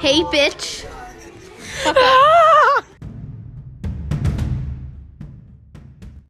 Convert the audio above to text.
Hey, bitch.